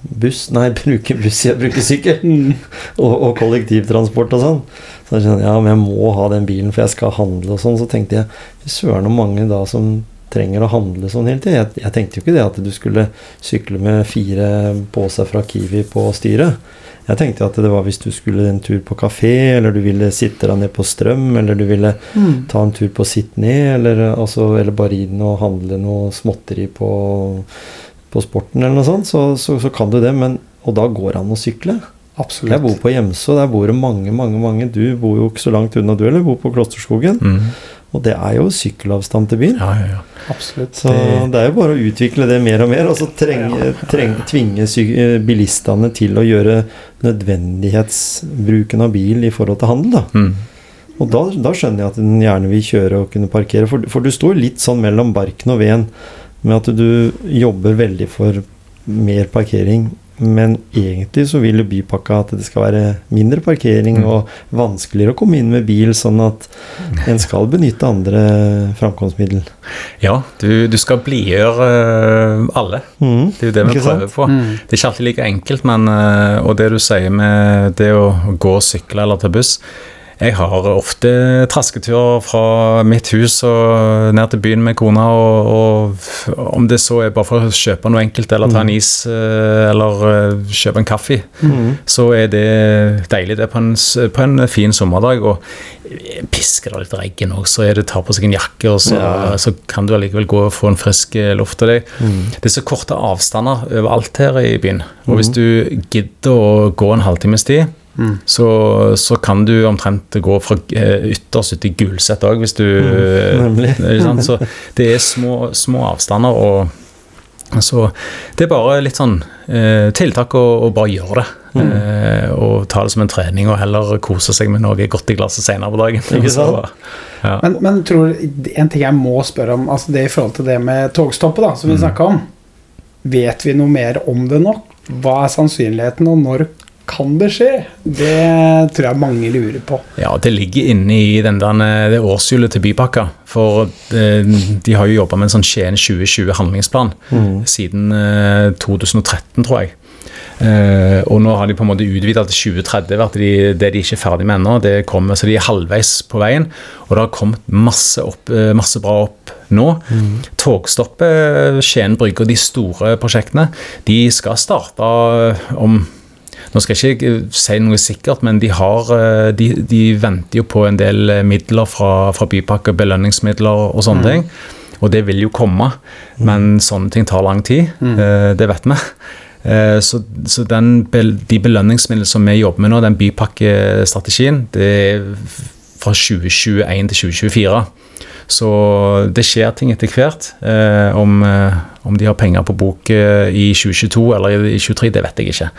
Speaker 1: buss Nei, bruke buss, jeg bruker sykkel.
Speaker 2: Mm.
Speaker 1: Og, og kollektivtransport og sånn. Så jeg skjønner, ja, men jeg må ha den bilen, for jeg skal handle og sånn. Så tenkte jeg fy søren så mange da som trenger å handle sånn hele tiden. Jeg, jeg tenkte jo ikke det at du skulle sykle med fire poser fra Kiwi på styret. Jeg tenkte at det var hvis du skulle en tur på kafé, eller du ville sitte deg ned på Strøm, eller du ville
Speaker 2: Mm.
Speaker 1: ta en tur på Sitt ned, eller, altså, eller bare inn og handle noe småtteri på, på sporten eller noe sånt, så, så, så kan du det. Men, og da går det an å sykle.
Speaker 2: Absolutt.
Speaker 1: Jeg bor på Hjemså, der bor det mange, mange, mange. Du bor jo ikke så langt unna, du, eller bor på Klosterskogen.
Speaker 3: Mm.
Speaker 1: Og det er jo sykkelavstand til byen.
Speaker 3: Ja, ja, ja.
Speaker 2: Absolutt.
Speaker 1: Så det er jo bare å utvikle det mer og mer, og så trenge, trenge, tvinge bilistene til å gjøre nødvendighetsbruken av bil i forhold til handel, da.
Speaker 3: Mm.
Speaker 1: Og da, da skjønner jeg at den gjerne vil kjøre og kunne parkere. For, for du står litt sånn mellom barken og veden med at du jobber veldig for mer parkering. Men egentlig så vil jo bypakka at det skal være mindre parkering
Speaker 3: Mm.
Speaker 1: og vanskeligere å komme inn med bil, sånn at en skal benytte andre framkomstmiddel.
Speaker 3: ja du, du skal blidgjøre eh, alle.
Speaker 1: Mm,
Speaker 3: Det er jo det vi
Speaker 1: prøver sant?
Speaker 3: på.
Speaker 2: Mm.
Speaker 3: Det er ikke alltid like enkelt, men eh, Og det du sier med det å gå, sykle eller ta buss Jeg har ofte trasketurer fra mitt hus og ned til byen med kona, og, og om det så er bare for å kjøpe noe enkelt, eller ta en is, eh, eller eh, kjøpe en kaffe,
Speaker 1: mm.
Speaker 3: så er det deilig det på en, på en fin sommerdag. Og pisker det litt regn òg, så er det tar på seg en jakke, og så,
Speaker 1: Ja.
Speaker 3: så kan du allikevel gå og få en frisk eh, luft. av deg.
Speaker 1: Mm.
Speaker 3: det er så korte avstander overalt her i byen. Og hvis du gidder å gå en halvtimes tid,
Speaker 2: Mm.
Speaker 3: så, så kan du omtrent gå fra eh, ytterst ut i Gulset òg, hvis du mm,
Speaker 1: nemlig.
Speaker 3: sant? Så det er små, små avstander, og så det er bare litt sånn eh, tiltak å, å bare gjøre det.
Speaker 1: Mm.
Speaker 3: Eh, og ta det som en trening, og heller kose seg med noe godt i glasset senere på dagen.
Speaker 1: Ikke sant?
Speaker 3: Så, ja.
Speaker 2: Men, men tror en ting jeg må spørre om, altså det i forhold til det med togstoppet, da, som vi
Speaker 3: Mm.
Speaker 2: snakka om. Vet vi noe mer om det nå? Hva er sannsynligheten, og når kan det skje? Det tror jeg mange lurer på.
Speaker 3: Ja, det ligger inne i den der, eh, det årshjulet til Bypakka. For eh, de har jo jobba med en sånn Skien 2020-handlingsplan
Speaker 1: mm.
Speaker 3: siden eh, 2013, tror jeg. Eh, og nå har de på en måte utvida til 2030. At de, det de ikke er ferdig med ennå. Det kommer, så de er halvveis på veien. Og det har kommet masse, opp, eh, masse bra opp nå. Togstoppet, Skien brygge og de store prosjektene, de skal starte om nå skal jeg ikke eh, si noe sikkert, men de, har, eh, de, de venter jo på en del eh, midler fra, fra bypakke, belønningsmidler og sånne ting. Og det vil jo komme, men sånne ting tar lang tid. Mm. Det vet vi. Så, så den, de belønningsmidlene som vi jobber med nå, den bypakkestrategien, det er fra 2021 til 2024. Så det skjer ting etter hvert. Eh, om, eh, om de har penger på bok eh, i 2022 eller i 2023, det vet jeg ikke.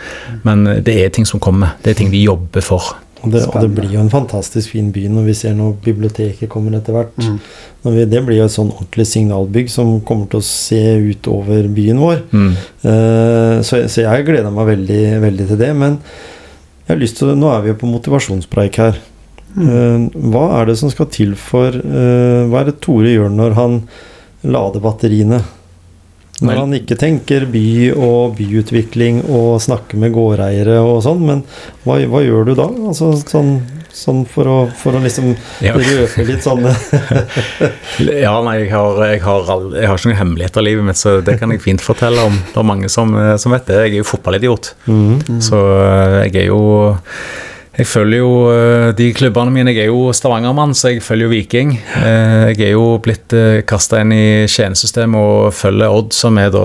Speaker 3: Men det er ting som kommer. Det er ting de jobber for.
Speaker 1: Og det, og det blir jo en fantastisk fin by når vi ser når biblioteket kommer etter hvert.
Speaker 2: Mm.
Speaker 1: Når vi, det blir jo et sånn ordentlig signalbygg som kommer til å se ut over byen vår.
Speaker 3: Mm.
Speaker 1: Eh, så, så jeg gleder meg veldig, veldig til det. Men jeg har lyst til, nå er vi jo på motivasjonspreik her.
Speaker 2: Mm.
Speaker 1: Hva er det som skal til for eh, Hva er det Tore gjør når han lader batteriene. Når han ikke tenker by og byutvikling og snakker med gårdeiere og sånn, men hva, hva gjør du da? Altså sånn, sånn for, å, for å liksom
Speaker 3: Ja.
Speaker 1: røpe litt sånne
Speaker 3: Ja, nei, jeg har, jeg, har aldri, jeg har ikke noen hemmeligheter i livet mitt, så det kan jeg fint fortelle om. Det er mange som, eh, som vet det. Jeg er jo fotballidiot,
Speaker 1: Mhm.
Speaker 3: så eh, jeg er jo Jeg følger jo eh, de klubbene mine. Jeg er jo Stavanger-mann, så jeg følger jo Viking. Eh, Jeg er jo blitt kasta inn i Skien-systemet og følger Odd, som er da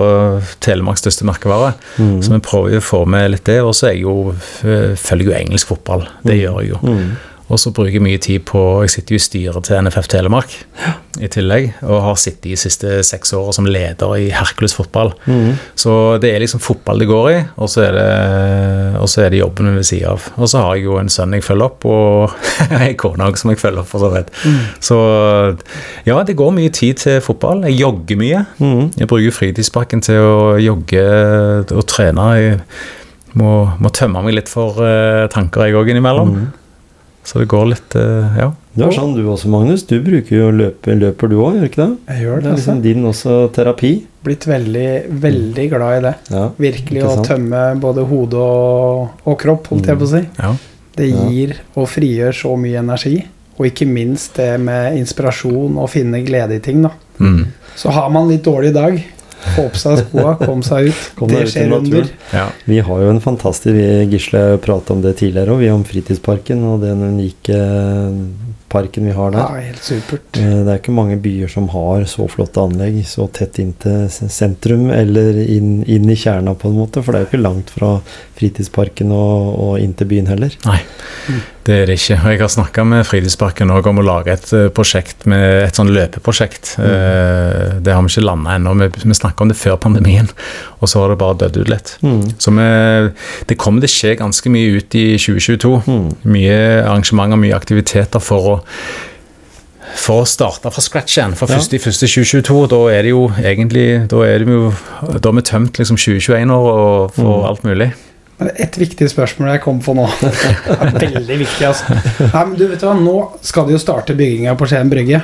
Speaker 3: Telemarks største merkevare.
Speaker 1: Mm.
Speaker 3: Så vi prøver jo å få med litt det. Og så følger jeg jo, eh, engelsk fotball. Det gjør jeg jo.
Speaker 1: Mhm.
Speaker 3: Og så bruker jeg mye tid på Jeg sitter jo i styret til NFF Telemark i tillegg, og har sittet de siste seks årene som leder i Hercules fotball.
Speaker 1: Mm.
Speaker 3: Så det er liksom fotball det går i, og så er det, og så er det jobben ved siden av. Og så har jeg jo en sønn jeg følger opp, og ei kone som jeg følger opp, for så vidt. Så ja, det går mye tid til fotball. Jeg jogger mye.
Speaker 1: Mm.
Speaker 3: Jeg bruker fritidsparken til å jogge og trene. Jeg må, må tømme meg litt for eh, tanker, jeg òg, innimellom. Så det går litt eh, Ja.
Speaker 1: Du er sånn du også, Magnus. Du bruker jo løpe, løper du òg, gjør ikke det?
Speaker 2: Jeg gjør
Speaker 1: Det
Speaker 2: det,
Speaker 1: er
Speaker 2: altså.
Speaker 1: liksom din også terapi.
Speaker 2: Blitt veldig, veldig glad i det.
Speaker 1: Ja.
Speaker 2: Virkelig å tømme både hode og, og kropp, holdt jeg på å si.
Speaker 3: ja.
Speaker 2: Det gir og frigjør så mye energi. Og ikke minst det med inspirasjon og finne glede i ting, da.
Speaker 3: Mm.
Speaker 2: Så har man litt dårlig dag, få på seg skoa, kom seg ut.
Speaker 1: Kom
Speaker 2: det
Speaker 1: ut
Speaker 2: skjer under.
Speaker 3: ja.
Speaker 1: Vi har jo en fantastisk vi, Gisle pratet om det tidligere òg, vi om fritidsparken og den unike parken vi har der.
Speaker 2: Ja, helt supert.
Speaker 1: Eh, Det er ikke mange byer som har så flotte anlegg så tett inn til sentrum eller inn, inn i kjerna, på en måte. For det er jo ikke langt fra fritidsparken og, og inn til byen heller.
Speaker 3: Nei, det er det ikke. Og jeg har snakka med Fritidsparken om å lage et eh, prosjekt med et sånn løpeprosjekt. Mm. Det har vi ikke landa ennå. Vi, vi snakka om det før pandemien, og så har det bare dødd ut litt.
Speaker 1: Mm.
Speaker 3: Så vi, det kommer til å skje ganske mye ut i 2022.
Speaker 1: Mm.
Speaker 3: Mye arrangementer, mye aktiviteter for å for å starte fra scratch igjen, fra
Speaker 1: Ja.
Speaker 3: 1.1.2022, da er det jo egentlig Da er, det jo, da er vi tømt liksom 2021 år og for
Speaker 1: Mm.
Speaker 3: alt mulig.
Speaker 2: Men Et viktig spørsmål jeg kom på nå. Det er veldig viktig, altså. Nei, men du vet hva, Nå skal de jo starte bygginga på Skien brygge.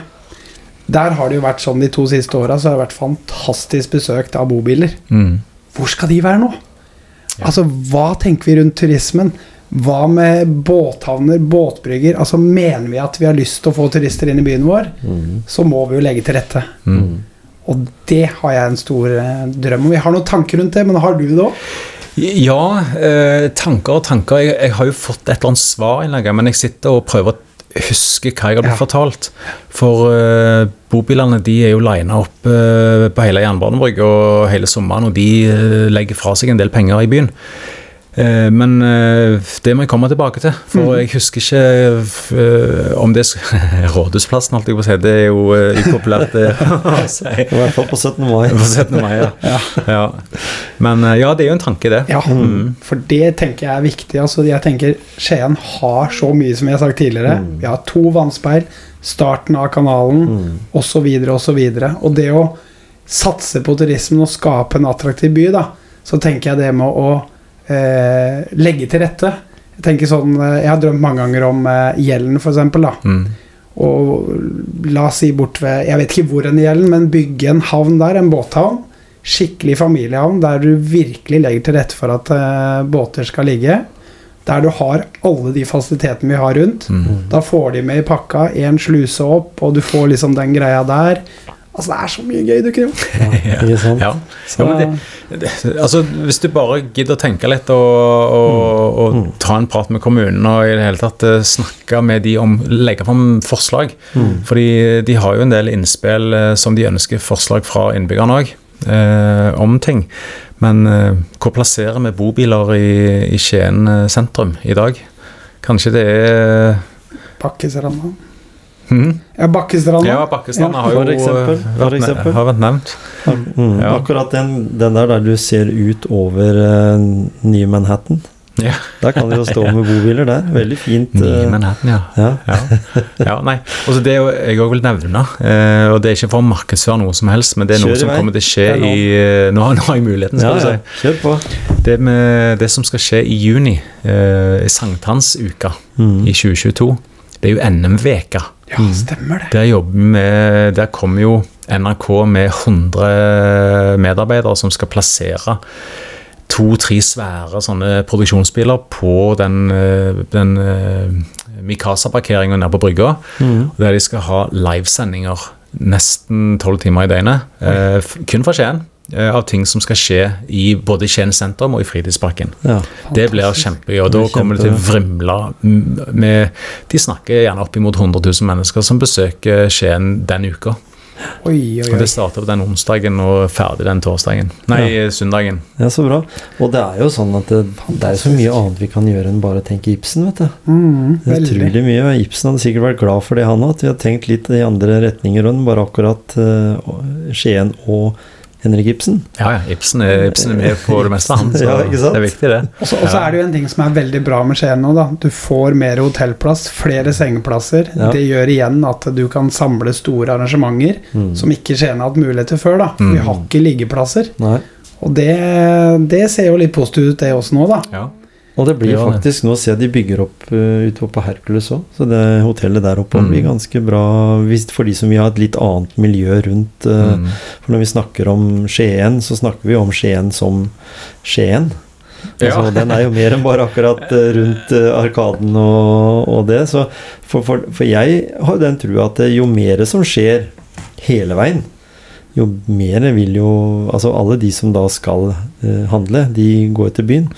Speaker 2: Der har det jo vært sånn de to siste åra, så har det vært fantastisk besøkt av bobiler.
Speaker 3: Mm.
Speaker 2: Hvor skal de være nå? Altså, hva tenker vi rundt turismen? Hva med båthavner, båtbrygger? Altså, Mener vi at vi har lyst til å få turister inn i byen vår,
Speaker 1: Mm.
Speaker 2: så må vi jo legge til rette.
Speaker 3: Mm.
Speaker 2: Og det har jeg en stor eh, drøm om. Vi har noen tanker rundt det, men har du det òg?
Speaker 3: Ja, eh, tanker og tanker. Jeg, jeg har jo fått et eller annet svar, men jeg sitter og prøver å huske hva jeg har blitt
Speaker 2: Ja.
Speaker 3: fortalt. For eh, bobilene de er jo lina opp eh, på hele Jernbanebrygga hele sommeren, og de eh, legger fra seg en del penger i byen. Eh, men eh, det må jeg komme tilbake til, for jeg husker ikke eh, om det Rådhusplassen, holdt jeg på å si. Det er jo upopulært å si.
Speaker 1: I hvert fall på 17. mai.
Speaker 3: På 17. mai, ja. ja. Men ja, det er jo en tanke, det.
Speaker 2: Ja,
Speaker 3: Mm.
Speaker 2: for det tenker jeg er viktig. Altså, jeg tenker Skien har så mye, som jeg har sagt tidligere. Vi har to vannspeil, starten av kanalen
Speaker 1: Mm.
Speaker 2: osv. osv. Og det å satse på turismen og skape en attraktiv by, da, så tenker jeg det med å eh, legge til rette. Jeg tenker sånn, eh, jeg har drømt mange ganger om eh, Gjelden, for eksempel.
Speaker 3: Mm.
Speaker 2: Og la oss si bort ved Jeg vet ikke hvor enn i Gjelden, men bygge en havn der, en båthavn. Skikkelig familiehavn der du virkelig legger til rette for at eh, båter skal ligge. Der du har alle de fasilitetene vi har rundt.
Speaker 3: Mm.
Speaker 2: Da får de med i pakka én sluse opp, og du får liksom den greia der. Altså, det er så mye gøy du kan gjøre.
Speaker 1: Ikke sant?
Speaker 3: Ja. ja men det, det, altså, hvis du bare gidder å tenke litt og, og, og ta en prat med kommunen og i det hele tatt eh, snakke med de om Legge fram forslag. Fordi de har jo en del innspill eh, som de ønsker forslag fra innbyggerne òg, eh, om ting. Men eh, hvor plasserer vi bobiler i, i Skien eh, sentrum i dag? Kanskje det er
Speaker 2: Bakkestranda.
Speaker 3: Mhm.
Speaker 2: Ja, Bakkestranda.
Speaker 3: Ja, Bakkestranda har jo
Speaker 1: For eksempel, for
Speaker 3: vært, har vært nevnt.
Speaker 1: Mm.
Speaker 3: Ja.
Speaker 1: Akkurat den, den der der du ser ut over uh, nye Manhattan.
Speaker 3: Ja.
Speaker 1: Der kan de jo stå med bobiler der. Veldig fint.
Speaker 3: Nye
Speaker 1: eh,
Speaker 3: Manhattan, ja.
Speaker 1: ja.
Speaker 3: Ja, ja nei. Også det jeg òg vil nevne, uh, og det er ikke for å markedsføre noe som helst, men det er
Speaker 1: Kjør
Speaker 3: noe som
Speaker 1: vei.
Speaker 3: kommer til å skje i uh, Nå, nå har jeg muligheten, skal
Speaker 1: ja.
Speaker 3: du
Speaker 1: Kjør på.
Speaker 3: Det, med, det som skal skje i juni, uh, i sankthansuka
Speaker 1: Mm.
Speaker 3: i 2022, det er jo NM-veka.
Speaker 2: Ja, stemmer det.
Speaker 3: Der med Der kommer jo NRK med 100 medarbeidere som skal plassere to-tre svære sånne produksjonsbiler på den, eh, den eh, Mikasa-parkeringa nede på brygga.
Speaker 1: Mm.
Speaker 3: Der de skal ha livesendinger nesten tolv timer i døgnet. Eh, kun fra Skien. Eh, av ting som skal skje i både Skien sentrum og i fritidsparken.
Speaker 1: Ja.
Speaker 3: Det blir kjempegøy, og da
Speaker 1: er
Speaker 3: kommer det til å vrimle med De snakker gjerne oppimot 100 000 mennesker som besøker Skien den uka.
Speaker 2: Oi, oi, oi.
Speaker 3: Det starter på den onsdagen og ferdig den torsdagen. Nei, søndagen.
Speaker 1: ja, så bra. Og det er jo sånn at det, det er så mye annet vi kan gjøre enn bare å tenke Ibsen, vet du.
Speaker 2: Mm,
Speaker 1: Det er utrolig mye. og Ibsen hadde sikkert vært glad for det, han òg. At vi har tenkt litt i andre retninger enn bare akkurat uh, Skien og Henrik Ibsen.
Speaker 3: Ja, ja. Ibsen er, Ibsen er med på det meste, han. Så
Speaker 1: Ja, ikke sant?
Speaker 3: det er viktig, det.
Speaker 2: Og så og så er det jo en ting som er veldig bra med Skien nå, da. Du får mer hotellplass, flere sengeplasser.
Speaker 1: Ja.
Speaker 2: Det gjør igjen at du kan samle store arrangementer
Speaker 1: Mm.
Speaker 2: som ikke Skien har hatt mulighet til før, da.
Speaker 3: Mm.
Speaker 2: Vi har ikke liggeplasser.
Speaker 1: Nei.
Speaker 2: Og det, det ser jo litt positivt ut, det også nå, da.
Speaker 3: Ja.
Speaker 1: Og det blir
Speaker 3: det.
Speaker 1: faktisk Nå ser jeg de bygger opp uh, ute på Hercules òg, så det hotellet der oppe
Speaker 3: Mm.
Speaker 1: blir ganske bra hvis, for de som vil ha et litt annet miljø rundt. uh,
Speaker 3: Mm.
Speaker 1: For når vi snakker om Skien, så snakker vi om Skien som Skien. Altså,
Speaker 3: Ja.
Speaker 1: Den er jo mer enn bare akkurat uh, rundt Arkaden og, og det. Så for, for, for jeg har den trua at jo mer som skjer hele veien, jo mer vil jo Altså alle de som da skal handle, de går til byen.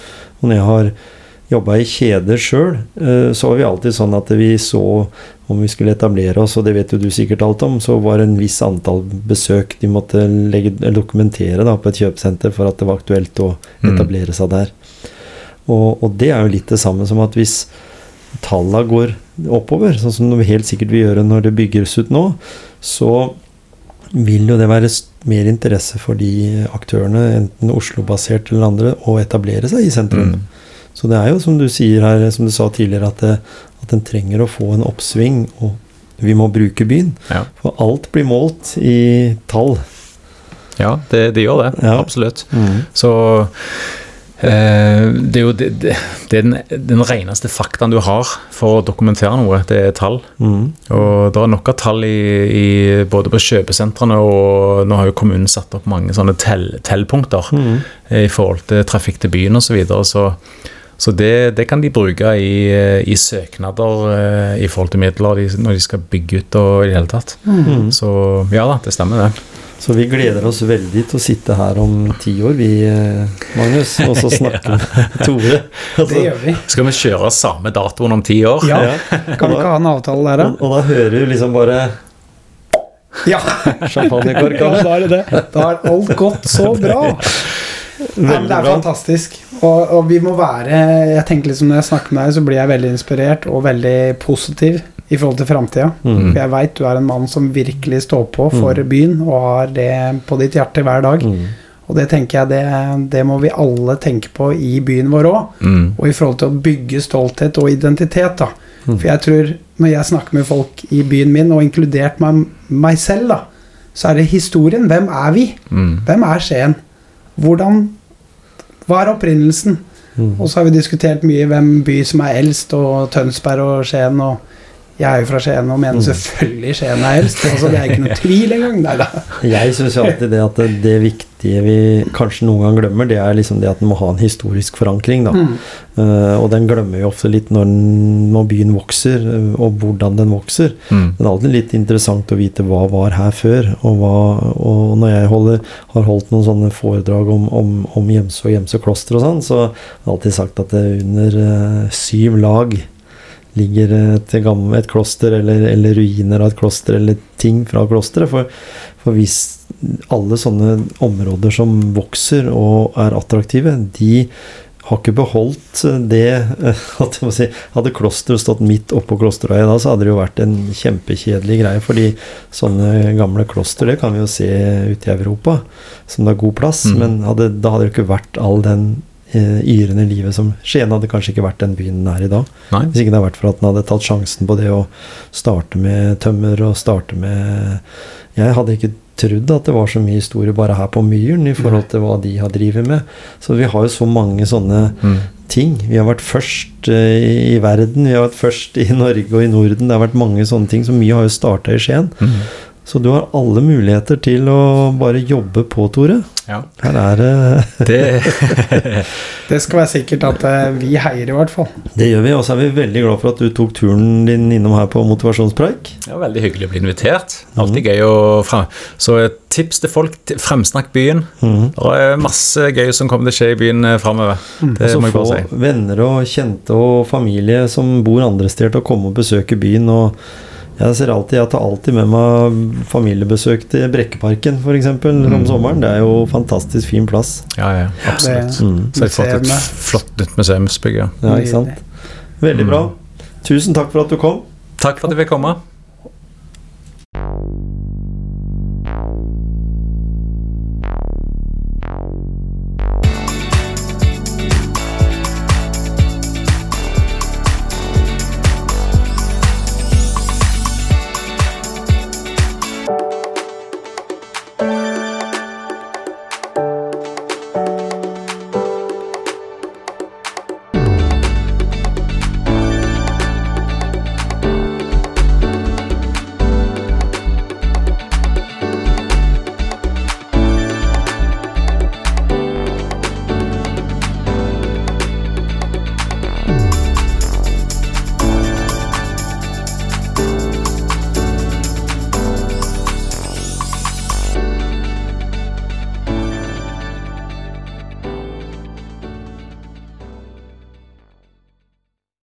Speaker 1: Og når jeg har jobba i kjeder sjøl, så var vi alltid sånn at vi så om vi skulle etablere oss, og det vet jo du sikkert alt om, så var det en viss antall besøk de måtte legge, dokumentere da, på et kjøpesenter for at det var aktuelt å
Speaker 3: Mm.
Speaker 1: etablere seg der. Og, og det er jo litt det samme som at hvis tallene går oppover, sånn som vi helt sikkert vil gjøre når det bygges ut nå, så vil jo det være mer interesse for de aktørene, enten Oslo-basert eller andre, å etablere seg i sentrum.
Speaker 3: Mm.
Speaker 1: Så det er jo som du sier her, som du sa tidligere, at, det, at en trenger å få en oppsving, og vi må bruke byen.
Speaker 3: Ja.
Speaker 1: For alt blir målt i tall.
Speaker 3: Ja, det, det gjør det.
Speaker 1: Ja.
Speaker 3: Absolutt. Så eh, det er jo det, det, er den, den reneste faktaen du har for å dokumentere noe, det er tall.
Speaker 1: Mm.
Speaker 3: Og det er nok av tall i, i, både på kjøpesentrene og nå har jo kommunen satt opp mange sånne tell, tellpunkter
Speaker 1: Mm.
Speaker 3: eh, i forhold til trafikk til byen osv. Så, videre, så så det, det kan de bruke i, eh, i søknader eh, i forhold til midler når de skal bygge ut og i det hele tatt.
Speaker 1: Mm.
Speaker 3: Så ja da, det stemmer det.
Speaker 1: Så vi gleder oss veldig til å sitte her om ti år, vi, eh, Magnus, og så snakke med Tore. Altså,
Speaker 2: Det gjør vi.
Speaker 3: Skal vi kjøre samme datoen om ti år?
Speaker 2: Ja.
Speaker 1: ja.
Speaker 2: Kan vi ikke ha en avtale der,
Speaker 1: Og,
Speaker 2: da?
Speaker 1: og da hører du liksom bare
Speaker 2: Ja!
Speaker 1: champagnekork.
Speaker 2: Ja, da er det det. Da er alt gått så bra.
Speaker 1: Veldig
Speaker 2: det er
Speaker 1: bra.
Speaker 2: fantastisk. Og, og vi må være Jeg tenker liksom Når jeg snakker med deg, så blir jeg veldig inspirert og veldig positiv i forhold til framtida.
Speaker 1: Mm.
Speaker 2: For jeg veit du er en mann som virkelig står på for
Speaker 1: Mm.
Speaker 2: byen og har det på ditt hjerte hver dag.
Speaker 1: Mm.
Speaker 2: Og det tenker jeg det, det må vi alle tenke på i byen vår òg.
Speaker 3: Mm.
Speaker 2: Og i forhold til å bygge stolthet og identitet. da
Speaker 1: Mm.
Speaker 2: For jeg tror når jeg snakker med folk i byen min, og inkludert meg, meg selv, da så er det historien. Hvem er vi?
Speaker 3: Mm.
Speaker 2: Hvem er Skien? Hvordan Hva er opprinnelsen?
Speaker 1: Mm.
Speaker 2: Og så har vi diskutert mye hvem by som er eldst, og Tønsberg og Skien. Og jeg er jo fra Skien og mener
Speaker 1: Mm.
Speaker 2: selvfølgelig Skien er eldst. Altså, det er ikke noe tvil engang. Nei da.
Speaker 1: Jeg syns alltid det at det, det viktige vi kanskje noen gang glemmer, det er liksom det at den må ha en historisk forankring. da.
Speaker 2: Mm.
Speaker 1: Uh, og den glemmer vi ofte litt når, den, når byen vokser, eh, og hvordan den vokser.
Speaker 3: Mm.
Speaker 1: Det er alltid litt interessant å vite hva var her før. Og, hva, og når jeg holder, har holdt noen sånne foredrag om, om, om Gjemse og Gjemse kloster og sånn, så har jeg alltid sagt at det under uh, syv lag ligger til gammel, et kloster, eller, eller ruiner av et kloster, eller ting fra klosteret. For, for hvis alle sånne områder som vokser og er attraktive, de har ikke beholdt det eh, at jeg må si, Hadde klosteret stått midt oppå Klosterøya da, så hadde det jo vært en kjempekjedelig greie. Fordi sånne gamle kloster, det kan vi jo se ute i Europa, som det er god plass.
Speaker 3: Mm.
Speaker 1: Men hadde, da hadde det ikke vært all den yrende livet som Skien hadde kanskje ikke vært den byen den er i dag.
Speaker 3: Nei.
Speaker 1: Hvis ikke det hadde vært for at den hadde tatt sjansen på det å starte med tømmer og starte med Jeg hadde ikke trodd at det var så mye historie bare her på Myren i forhold til hva de har drevet med. Så vi har jo så mange sånne
Speaker 3: Mm.
Speaker 1: ting. Vi har vært først eh, i verden, vi har vært først i Norge og i Norden. Det har vært mange sånne ting, så mye har jo starta i Skien.
Speaker 3: Mm.
Speaker 1: Så du har alle muligheter til å bare jobbe på, Tore.
Speaker 3: Ja.
Speaker 1: Her er det
Speaker 3: Det
Speaker 2: Det skal være sikkert at eh, vi heier, i hvert fall.
Speaker 1: Det gjør vi, og så er vi veldig glad for at du tok turen din innom her på motivasjonspreik.
Speaker 3: Ja, veldig hyggelig å bli invitert. Alltid gøy å frem... Så et tips til folk, fremsnakk byen.
Speaker 1: Mm.
Speaker 3: Det er masse gøy som kommer til å skje i byen eh, framover. Det
Speaker 1: Og så
Speaker 3: må jeg bare si.
Speaker 1: venner og kjente og familie som bor andre steder til å komme og besøke byen. og jeg ser alltid, jeg tar alltid med meg familiebesøk til Brekkeparken f.eks. om
Speaker 3: Mm.
Speaker 1: sommeren. Det er jo fantastisk fin plass.
Speaker 3: Ja, ja, absolutt.
Speaker 2: Det-
Speaker 1: Mm.
Speaker 3: Så jeg har fått et flott nytt museumsbygg. Ja.
Speaker 1: Ja, ikke sant? Veldig bra. Tusen takk for at du kom.
Speaker 3: Takk for at jeg fikk komme.